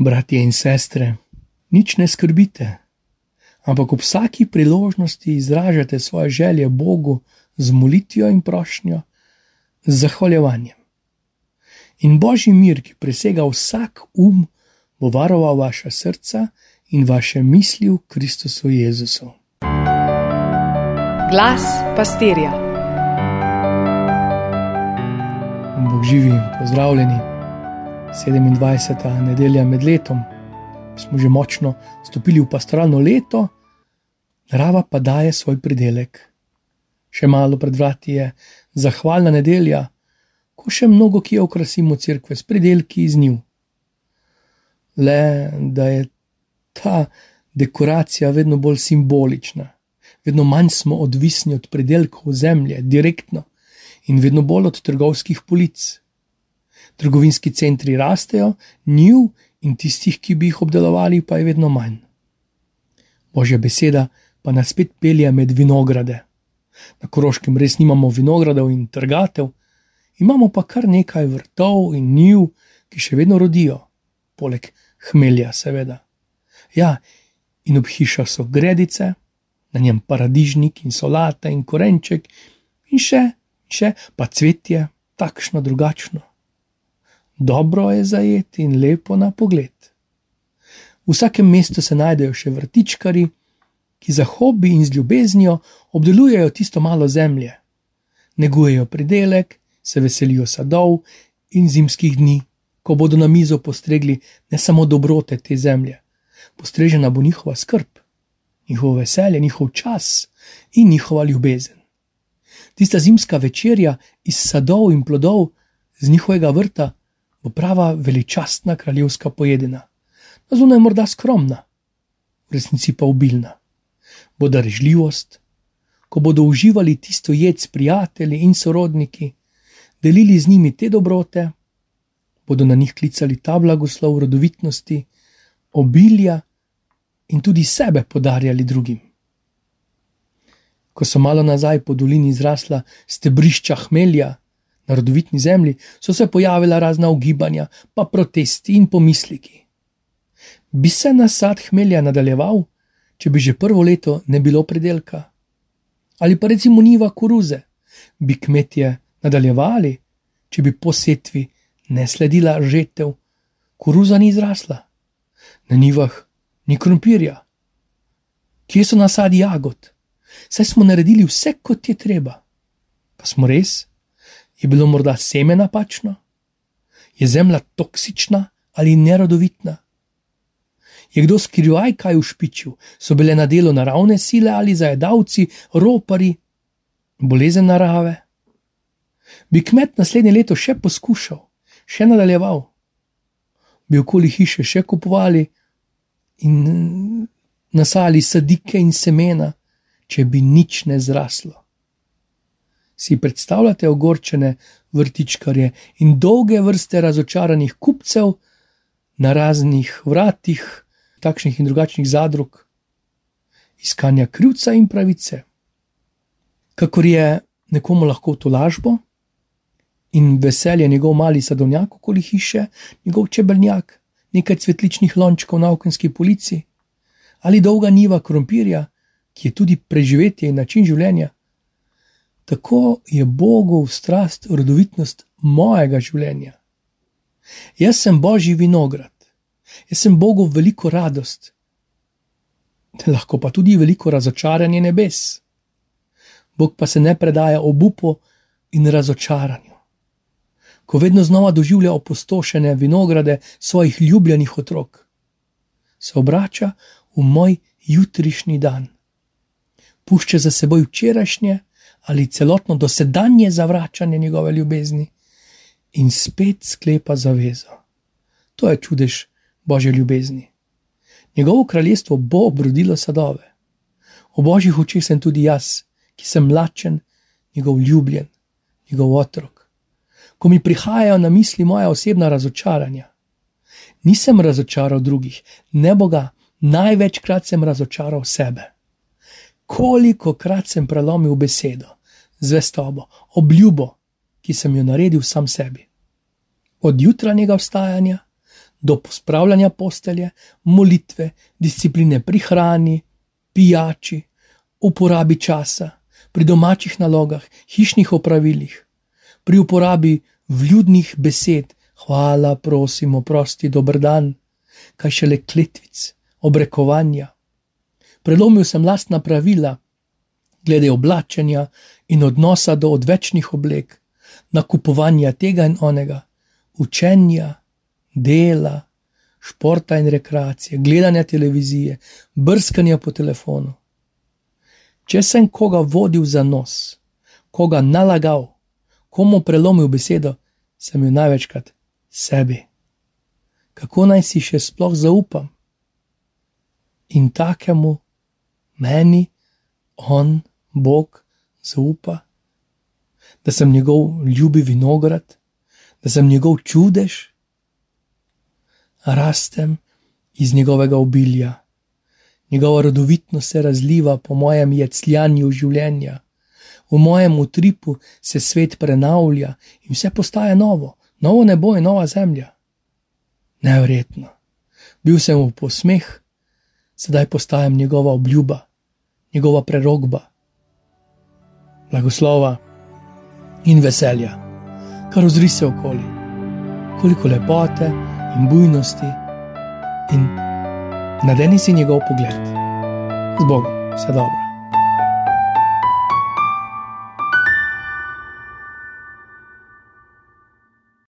Bratje in sestre, nič ne skrbite, ampak ob vsaki priložnosti izražate svoje želje Bogu z molitvijo in prošnjo, z zahvaljevanjem. In božji mir, ki presega vsak um, bo varoval vaša srca in vaše misli v Kristusu Jezusu. Glas pastirja. Bog živi, pozdravljeni. 27. nedelja med letom, smo že močno stopili v pastoralno leto, narava pa daje svoj pridelek. Še malo pred vrati je zahvalna nedelja, ko še mnogo kje okrasimo crkve s pridelki iz njiv. Le da je ta dekoracija vedno bolj simbolična, vedno manj smo odvisni od predelkov zemlje, direktno in vedno bolj od trgovskih polic. Trgovinski centri rastejo, njiv in tistih, ki bi jih obdelovali, pa je vedno manj. Božja beseda pa nas spet pelje med vinograde. Na Koroškem res nimamo vinogradov in trgatev, imamo pa kar nekaj vrtov in njiv, ki še vedno rodijo, poleg hmelja, seveda. Ja, in ob hišah so gredice, na njem paradižnik in solata in korenček, in še, še pa cvetje, takšno drugačno. Dobro je zajeti in lepo na pogled. V vsakem mestu se najdejo še vrtičkari, ki za hobi in z ljubeznijo obdelujejo tisto malo zemlje, negujejo pridelek, se veselijo sadov in zimskih dni, ko bodo na mizo postregli ne samo dobrote te zemlje, postrežena bo njihova skrb, njihovo veselje, njihov čas in njihova ljubezen. Tista zimska večerja iz sadov in plodov z njihovega vrta bo prava veličastna kraljevska pojedina. Na zunaj je morda skromna, v resnici pa obilna. Bo darežljivost, ko bodo uživali tisto jed s prijatelji in sorodniki, delili z njimi te dobrote, bodo na njih klicali ta blagoslov rodovitnosti, obilja in tudi sebe podarjali drugim. Ko so malo nazaj po dolini zrasla stebrišča hmelja na rodovitni zemlji, so se pojavila razna ugibanja, pa protesti in pomisliki. Bi se nasad hmelja nadaljeval, če bi že prvo leto ne bilo predelka? Ali pa recimo niva koruze, bi kmetje nadaljevali, če bi po setvi ne sledila žetev, koruza ni zrasla? na nivah ni krompirja. Kje so nasadi jagod? Saj smo naredili vse, kot je treba. Pa smo res? Je bilo morda seme napačno? Je zemlja toksična ali nerodovitna? Je kdo skrivaj kaj ušpičil, so bile na delu naravne sile ali zajedavci, ropari, bolezen narave? Bi kmet naslednje leto še poskušal, še nadaljeval? Bi okoli hiše še kupovali, in nasali sadike in semena, če bi nič ne zraslo. Si predstavljate ogorčene vrtičkarje in dolge vrste razočaranih kupcev na raznih vratih, takšnih in drugačnih zadrug, iskanja krivca in pravice. Kakor je nekomu lahko to lažbo in veselje njegov mali sadovnjak okoli hiše, njegov čebeljak, nekaj cvetličnih lončkov na okenski polici ali dolga niva krompirja, ki je tudi preživetje in način življenja. Tako je Bogu v strast rodovitnost mojega življenja. Jaz sem božji vinograd, jaz sem Bogu veliko radost, lahko pa tudi veliko razočaranje nebes. Bog pa se ne predaja obupu in razočaranju ko vedno znova doživlja opustošene vinograde svojih ljubljenih otrok. Se obrača v moj jutrišnji dan. Pušča za seboj včerajšnje ali celotno dosedanje zavračanje njegove ljubezni in spet sklepa zavezo. To je čudež Božje ljubezni. Njegovo kraljestvo bo obrodilo sadove. V božjih očeh sem tudi jaz, ki sem lačen, njegov ljubljen, njegov otrok ko mi prihajajo na misli moja osebna razočaranja. Nisem razočaral drugih, ne Boga, največkrat sem razočaral sebe. Koliko krat sem prelomil besedo, zvestobo, obljubo, ki sem jo naredil sam sebi. Od jutranjega vstajanja do pospravljanja postelje, molitve, discipline pri hrani, pijači, uporabi časa, pri domačih nalogah, hišnih opravilih, pri uporabi vljudnih besed, hvala, prosim, oprosti, dober dan, kaj šele kletvic, obrekovanja. Prelomil sem lastna pravila, glede oblačenja in odnosa do odvečnih oblek, nakupovanja tega in onega, učenja, dela, športa in rekreacije, gledanja televizije, brskanja po telefonu. Če sem koga vodil za nos, koga nalagal, komu prelomil besedo, sem jo največkrat sebi. Kako naj si še sploh zaupam? In takemu, meni, on, Bog, zaupa, da sem njegov ljubi vinograd, da sem njegov čudež, rastem iz njegovega obilja. Njegova rodovitnost se razliva po mojem jecljanju življenja, v mojem utripu se svet prenavlja in vse postaje novo, novo nebo in nova zemlja. Neverjetno. Bil sem v posmeh, sedaj postajam njegova obljuba, njegova prerogba. Blagoslova in veselja, kar ozri se okoli, koliko lepote in bujnosti, in nadeni si njegov pogled. Z Bogom, vse dobro.